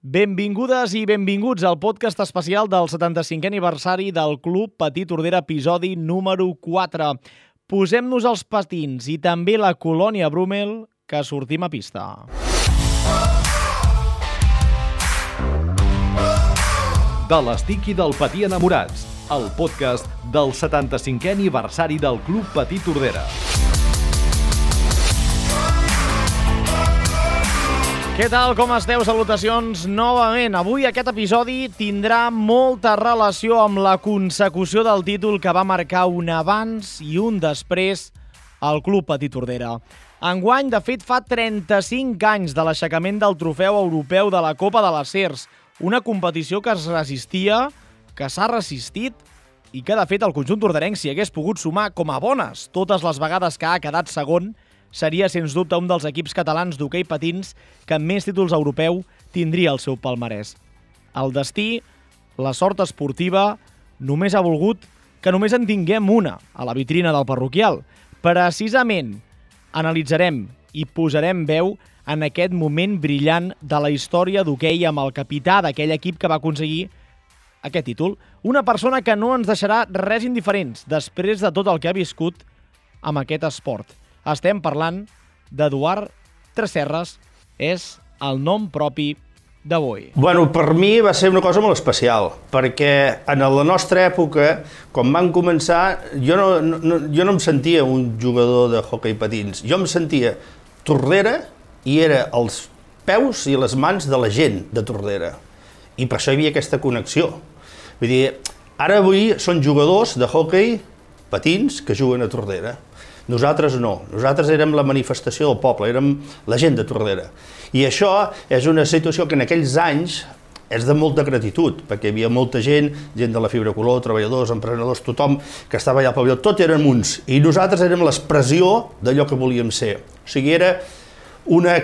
Benvingudes i benvinguts al podcast especial del 75è aniversari del Club Petit Tordera, episodi número 4. Posem-nos els patins i també la colònia Brumel, que sortim a pista. De l'estic i del patí enamorats, el podcast del 75è aniversari del Club Petit Tordera. Què tal, com esteu? Salutacions novament. Avui aquest episodi tindrà molta relació amb la consecució del títol que va marcar un abans i un després al Club Petit Tordera. Enguany, de fet, fa 35 anys de l'aixecament del trofeu europeu de la Copa de les Cers, una competició que es resistia, que s'ha resistit i que, de fet, el conjunt tordarenc s'hi hagués pogut sumar com a bones totes les vegades que ha quedat segon, seria, sens dubte, un dels equips catalans d'hoquei patins que més títols europeu tindria el seu palmarès. El destí, la sort esportiva, només ha volgut que només en tinguem una a la vitrina del parroquial. Precisament analitzarem i posarem veu en aquest moment brillant de la història d'hoquei amb el capità d'aquell equip que va aconseguir aquest títol. Una persona que no ens deixarà res indiferents després de tot el que ha viscut amb aquest esport. Estem parlant d'Eduard Tresserres, és el nom propi d'avui. Bueno, per mi va ser una cosa molt especial, perquè en la nostra època, quan van començar, jo no, no, jo no em sentia un jugador de hockey patins, jo em sentia Tordera i era els peus i les mans de la gent de Tordera. I per això hi havia aquesta connexió. Vull dir, ara avui són jugadors de hockey patins que juguen a Tordera. Nosaltres no, nosaltres érem la manifestació del poble, érem la gent de Tordera. I això és una situació que en aquells anys és de molta gratitud, perquè hi havia molta gent, gent de la fibra color, treballadors, emprenedors, tothom que estava allà al pavelló, tot eren uns, i nosaltres érem l'expressió d'allò que volíem ser. O sigui, era una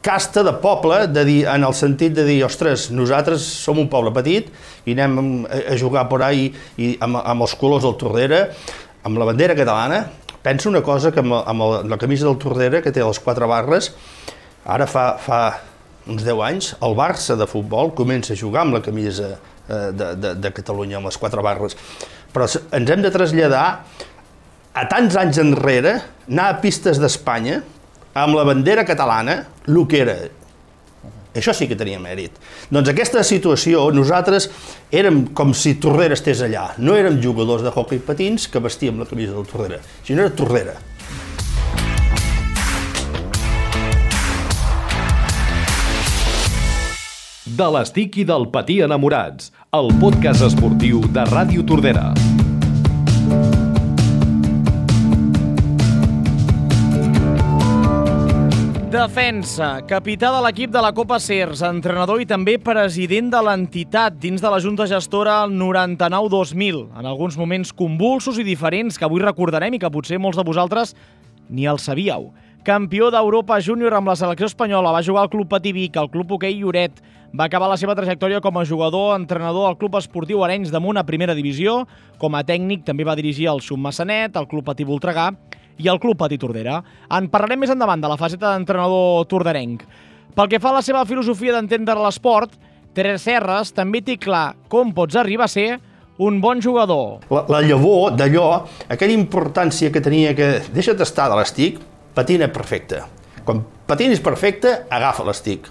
casta de poble, de dir, en el sentit de dir, ostres, nosaltres som un poble petit i anem a jugar por ahí i amb, amb els colors del Tordera, amb la bandera catalana, penso una cosa que amb, amb la camisa del Tordera, que té les quatre barres, ara fa, fa uns 10 anys, el Barça de futbol comença a jugar amb la camisa eh, de, de, de Catalunya, amb les quatre barres. Però ens hem de traslladar a tants anys enrere, anar a pistes d'Espanya, amb la bandera catalana, el que era. Això sí que tenia mèrit. Doncs aquesta situació, nosaltres érem com si Tordera estés allà. No érem jugadors de hockey patins que vestíem la camisa del Tordera, sinó era Tordera. De l'estic i del patí enamorats, el podcast esportiu de Ràdio Tordera. Defensa, capità de l'equip de la Copa Cers, entrenador i també president de l'entitat dins de la Junta Gestora 99-2000, en alguns moments convulsos i diferents que avui recordarem i que potser molts de vosaltres ni el sabíeu. Campió d'Europa júnior amb la selecció espanyola, va jugar al Club Patí Vic, al Club Hoquei Lloret, va acabar la seva trajectòria com a jugador, entrenador al Club Esportiu Arenys damunt a primera divisió, com a tècnic també va dirigir el Submassanet, el Club Patí Voltregà i el Club Patí Tordera. En parlarem més endavant de la faceta d'entrenador tordarenc. Pel que fa a la seva filosofia d'entendre l'esport, Teres Serres també té clar com pots arribar a ser un bon jugador. La, la llavor d'allò, aquella importància que tenia que deixa't estar de l'estic, patina perfecte. Quan patinis perfecte, agafa l'estic.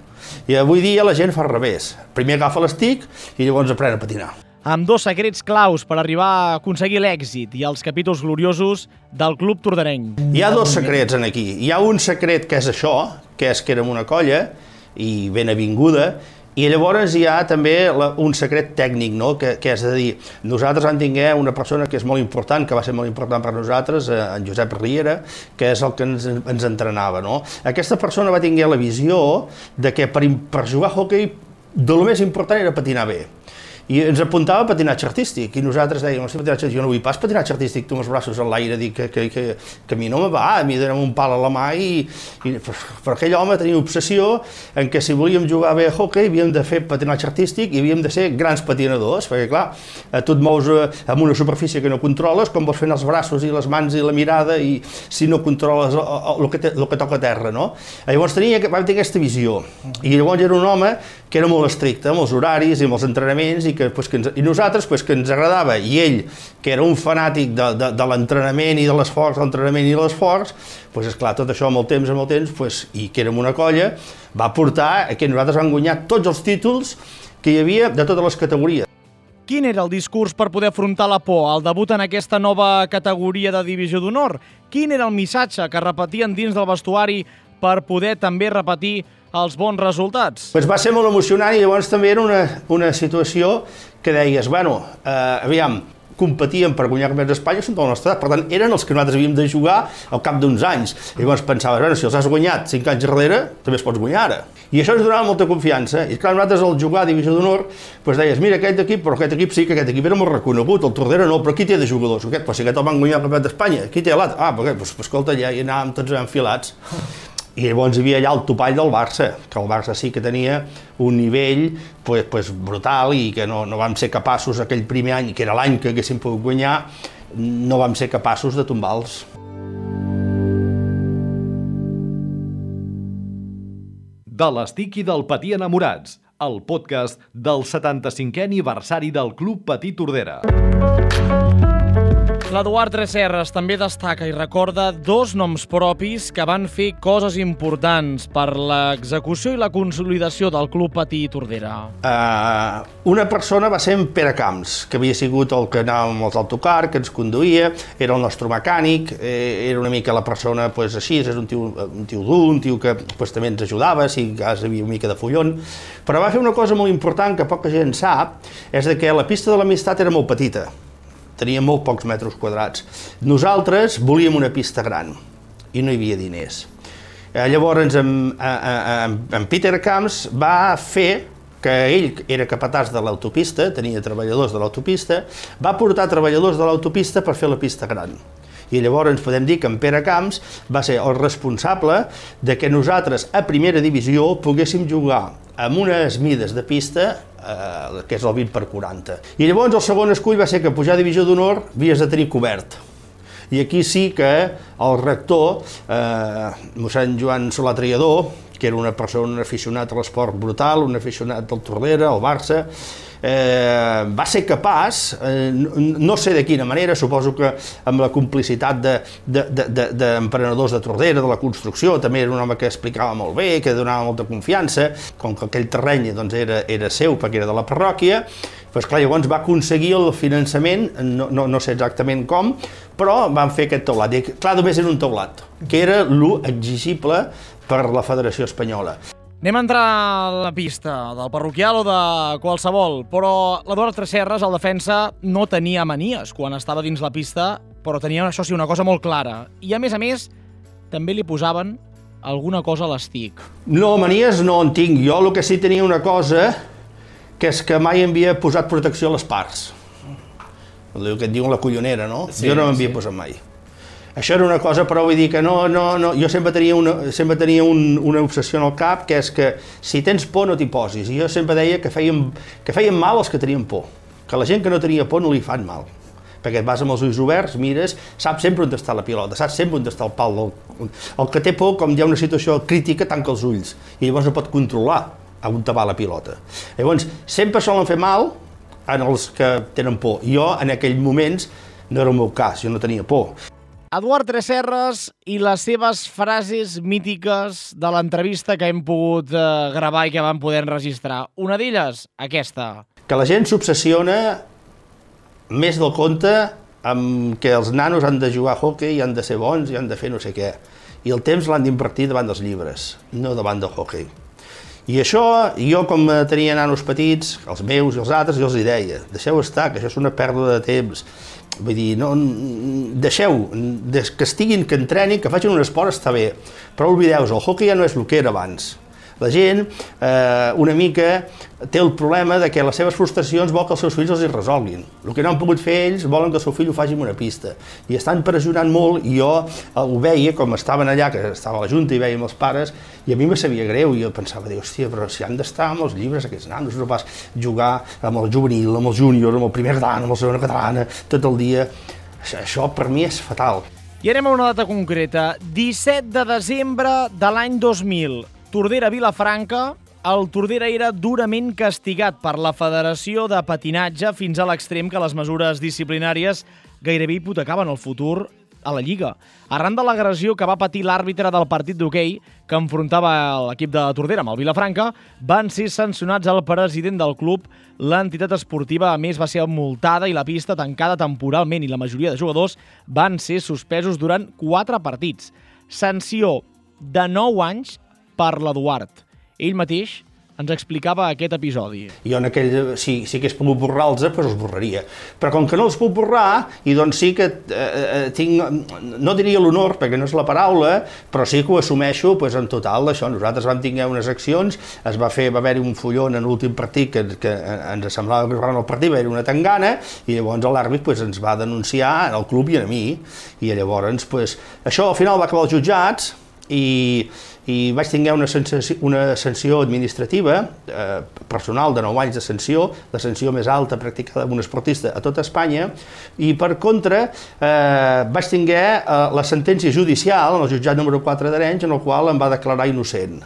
I avui dia la gent fa al revés. Primer agafa l'estic i llavors aprèn a patinar amb dos secrets claus per arribar a aconseguir l'èxit i els capítols gloriosos del Club Tordarenc. Hi ha dos secrets en aquí. Hi ha un secret que és això, que és que érem una colla i ben avinguda, i llavors hi ha també la, un secret tècnic, no? que, que és a dir, nosaltres en tinguem una persona que és molt important, que va ser molt important per nosaltres, eh, en Josep Riera, que és el que ens, ens entrenava. No? Aquesta persona va tinguer la visió de que per, per jugar a hockey de lo més important era patinar bé i ens apuntava a patinatge artístic i nosaltres dèiem, hosti, patinatge, jo no vull pas patinatge artístic, tu amb els braços en l'aire, dic que, que, que, que a mi no me va, a mi donem un pal a la mà i, i però, aquell home tenia obsessió en que si volíem jugar bé a hockey havíem de fer patinatge artístic i havíem de ser grans patinadors, perquè clar, tu et mous eh, amb una superfície que no controles, com vols fer els braços i les mans i la mirada i si no controles el, el, que, te, el que toca a terra, no? Llavors tenia, vam tenir aquesta visió i llavors era un home que era molt estricte amb els horaris i amb els entrenaments i, que, pues, que ens, i nosaltres pues, que ens agradava i ell, que era un fanàtic de, de, de l'entrenament i de l'esforç, l'entrenament i l'esforç, pues, esclar, tot això amb el temps, amb el temps, pues, i que érem una colla, va portar que nosaltres vam guanyar tots els títols que hi havia de totes les categories. Quin era el discurs per poder afrontar la por al debut en aquesta nova categoria de divisió d'honor? Quin era el missatge que repetien dins del vestuari per poder també repetir els bons resultats? Pues va ser molt emocionant i llavors també era una, una situació que deies, bueno, eh, aviam, competien per guanyar campionats d'Espanya són del nostre edat. Per tant, eren els que nosaltres havíem de jugar al cap d'uns anys. I llavors pensaves, bueno, si els has guanyat 5 anys darrere, també els pots guanyar ara. I això ens donava molta confiança. I clar, nosaltres al jugar a Divisió d'Honor, doncs deies, mira, aquest equip, però aquest equip sí que aquest equip era molt reconegut, el Tordera no, però qui té de jugadors? Aquest, però si aquest el van guanyar el campionat d'Espanya, qui té l'altre? Ah, però, doncs, escolta, ja hi anàvem tots enfilats. I llavors hi havia allà el topall del Barça, que el Barça sí que tenia un nivell pues, pues, brutal i que no, no vam ser capaços aquell primer any, que era l'any que haguéssim pogut guanyar, no vam ser capaços de tombar-los. De l'estic i del patí enamorats, el podcast del 75è aniversari del Club Patí Tordera. L'Eduard Tresserres també destaca i recorda dos noms propis que van fer coses importants per l'execució i la consolidació del Club Patí Tordera. Uh, una persona va ser en Pere Camps, que havia sigut el que anava amb els autocar, que ens conduïa, era el nostre mecànic, eh, era una mica la persona pues, així, és un tio, un tio dur, un tio que pues, també ens ajudava, si cas havia una mica de follon, però va fer una cosa molt important que poca gent sap, és que la pista de l'amistat era molt petita, tenia molt pocs metres quadrats. Nosaltres volíem una pista gran i no hi havia diners. Eh, llavors, en, en, en Peter Camps va fer que ell era capatàs de l'autopista, tenia treballadors de l'autopista, va portar treballadors de l'autopista per fer la pista gran. I llavors ens podem dir que en Pere Camps va ser el responsable de que nosaltres a primera divisió poguéssim jugar amb unes mides de pista eh, que és el 20 per 40. I llavors el segon escull va ser que pujar a divisió d'honor havies de tenir cobert. I aquí sí que el rector, eh, mossèn Joan Solà Triador, que era una persona, un aficionat a l'esport brutal, un aficionat del Tordera, al Barça, eh, va ser capaç, eh, no, sé de quina manera, suposo que amb la complicitat d'emprenedors de, de, de, de Tordera, de la construcció, també era un home que explicava molt bé, que donava molta confiança, com que aquell terreny doncs, era, era seu perquè era de la parròquia, doncs clar, llavors va aconseguir el finançament, no, no, no sé exactament com, però van fer aquest teulat. I, clar, només era un teulat, que era l'exigible per la Federació Espanyola. Anem a entrar a la pista del parroquial o de qualsevol, però l'Eduard Tresserres, el defensa, no tenia manies quan estava dins la pista, però tenia, això sí, una cosa molt clara. I, a més a més, també li posaven alguna cosa a l'estic. No, manies no en tinc. Jo el que sí tenia una cosa, que és que mai havia posat protecció a les parts. El que et diuen la collonera, no? Sí, jo no m'havia sí. posat mai. Això era una cosa, però vull dir que no, no, no, jo sempre tenia, una, sempre tenia un, una obsessió en el cap, que és que si tens por no t'hi posis. I jo sempre deia que feien, que feien mal els que tenien por, que la gent que no tenia por no li fan mal perquè et vas amb els ulls oberts, mires, saps sempre on està la pilota, saps sempre on està el pal del... El que té por, com hi ha una situació crítica, tanca els ulls, i llavors no pot controlar on te va la pilota. Llavors, sempre solen fer mal en els que tenen por. Jo, en aquells moments, no era el meu cas, jo no tenia por. Eduard Tresserres i les seves frases mítiques de l'entrevista que hem pogut eh, gravar i que vam poder enregistrar. Una d'elles, aquesta. Que la gent s'obsessiona més del compte amb que els nanos han de jugar a hockey i han de ser bons i han de fer no sé què. I el temps l'han d'invertir davant dels llibres, no davant del hockey. I això, jo com tenia nanos petits, els meus i els altres, jo els hi deia, deixeu estar, que això és una pèrdua de temps Vull dir, no, deixeu, que estiguin, que entrenin, que facin un esport està bé, però oblideu-vos, el hockey ja no és el que era abans. La gent eh, una mica té el problema de que les seves frustracions vol que els seus fills els hi resolguin. El que no han pogut fer ells volen que el seu fill ho faci en una pista. I estan pressionant molt i jo ho veia, com estaven allà, que estava a la Junta i veiem els pares, i a mi me sabia greu, i jo pensava, dir, hòstia, però si han d'estar amb els llibres aquests nanos, no pas jugar amb el juvenil, amb el júnior, amb el primer gran, amb el segona catalana, tot el dia. Això, això per mi és fatal. I anem a una data concreta. 17 de desembre de l'any 2000. Tordera Vilafranca, el Tordera era durament castigat per la Federació de Patinatge fins a l'extrem que les mesures disciplinàries gairebé hipotecaven el futur a la Lliga. Arran de l'agressió que va patir l'àrbitre del partit d'hoquei que enfrontava l'equip de Tordera amb el Vilafranca, van ser sancionats el president del club. L'entitat esportiva, a més, va ser multada i la pista tancada temporalment i la majoria de jugadors van ser suspesos durant quatre partits. Sanció de 9 anys per l'Eduard. Ell mateix ens explicava aquest episodi. Jo en aquell, si, si hagués pogut borrar-los, doncs els borraria. Però com que no els puc borrar, i doncs sí que eh, eh, tinc, no diria l'honor, perquè no és la paraula, però sí que ho assumeixo pues, en total d'això. Nosaltres vam tinguer unes accions, es va fer, va haver-hi un fullon en l'últim partit que, que ens semblava que el partit, va haver una tangana, i llavors l'àrbit pues, ens va denunciar al club i a mi, i llavors pues, això al final va acabar als jutjats, i, i vaig tenir una, sanció, una sanció administrativa eh, personal de 9 anys de sanció, la sanció més alta practicada amb un esportista a tota Espanya, i per contra eh, vaig tenir eh, la sentència judicial en el jutjat número 4 d'Arenys, en el qual em va declarar innocent.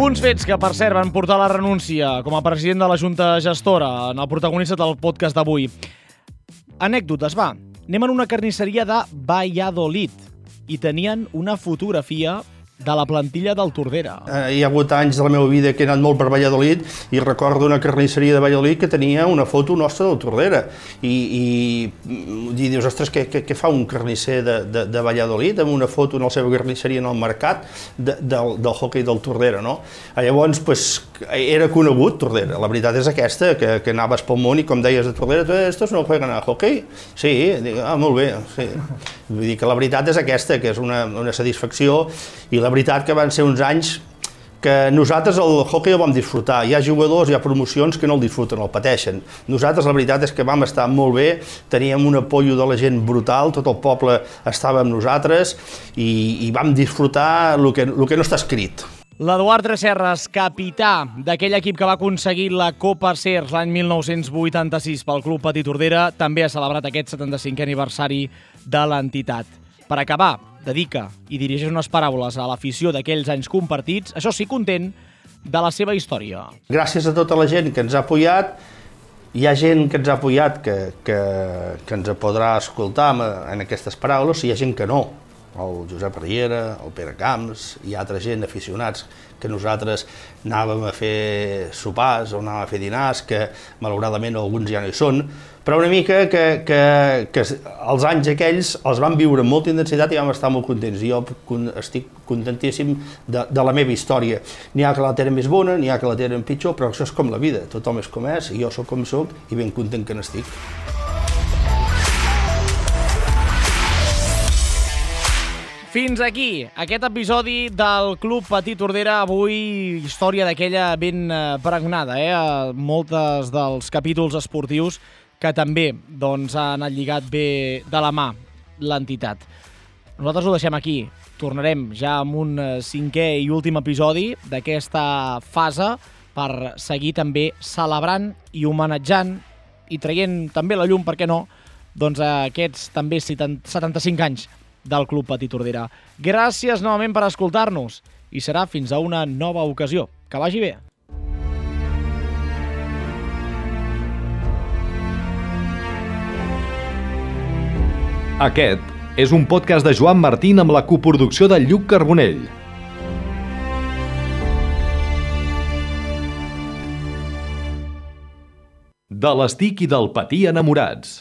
Uns fets que, per cert, van portar la renúncia com a president de la Junta Gestora en el protagonista del podcast d'avui. Anècdotes, va. Anem en una carnisseria de Valladolid i tenien una fotografia de la plantilla del Tordera. Eh, hi ha hagut anys de la meva vida que he anat molt per Valladolid i recordo una carnisseria de Valladolid que tenia una foto nostra del Tordera i, i, i dius, ostres, què, què, què fa un carnisser de, de, de Valladolid amb una foto en la seva carnisseria en el mercat de, del, del hockey del Tordera, no? Eh, llavors, pues, era conegut Tordera, la veritat és aquesta, que, que anaves pel món i com deies de Tordera, estos no jueguen a hockey? Sí, dic, ah, molt bé, sí. Vull dir que la veritat és aquesta, que és una, una satisfacció i la veritat que van ser uns anys que nosaltres el hockey el vam disfrutar. Hi ha jugadors, hi ha promocions que no el disfruten, el pateixen. Nosaltres la veritat és que vam estar molt bé, teníem un apoyo de la gent brutal, tot el poble estava amb nosaltres i, i vam disfrutar el que, el que no està escrit. L'Eduard Tresserres, capità d'aquell equip que va aconseguir la Copa Cers l'any 1986 pel Club Petit Tordera, també ha celebrat aquest 75è aniversari de l'entitat. Per acabar, dedica i dirigeix unes paraules a l'afició d'aquells anys compartits, això sí, content de la seva història. Gràcies a tota la gent que ens ha apoyat, hi ha gent que ens ha apoyat que, que, que ens podrà escoltar en aquestes paraules, i hi ha gent que no el Josep Riera, el Pere Camps i altra gent, aficionats, que nosaltres anàvem a fer sopars o anàvem a fer dinars, que malauradament alguns ja no hi són, però una mica que, que, que els anys aquells els van viure amb molta intensitat i vam estar molt contents. Jo estic contentíssim de, de la meva història. N'hi ha que la tenen més bona, n'hi ha que la tenen pitjor, però això és com la vida. Tothom és com és, i jo sóc com sóc, i ben content que n'estic. Fins aquí aquest episodi del Club Petit Tordera. Avui història d'aquella ben eh, pregnada, eh? Moltes dels capítols esportius que també doncs, han lligat bé de la mà l'entitat. Nosaltres ho deixem aquí. Tornarem ja amb un eh, cinquè i últim episodi d'aquesta fase per seguir també celebrant i homenatjant i traient també la llum, per què no, doncs aquests també 75 anys del Club Petit Tordera. Gràcies novament per escoltar-nos i serà fins a una nova ocasió. Que vagi bé! Aquest és un podcast de Joan Martín amb la coproducció de Lluc Carbonell. De l'estic i del patí enamorats.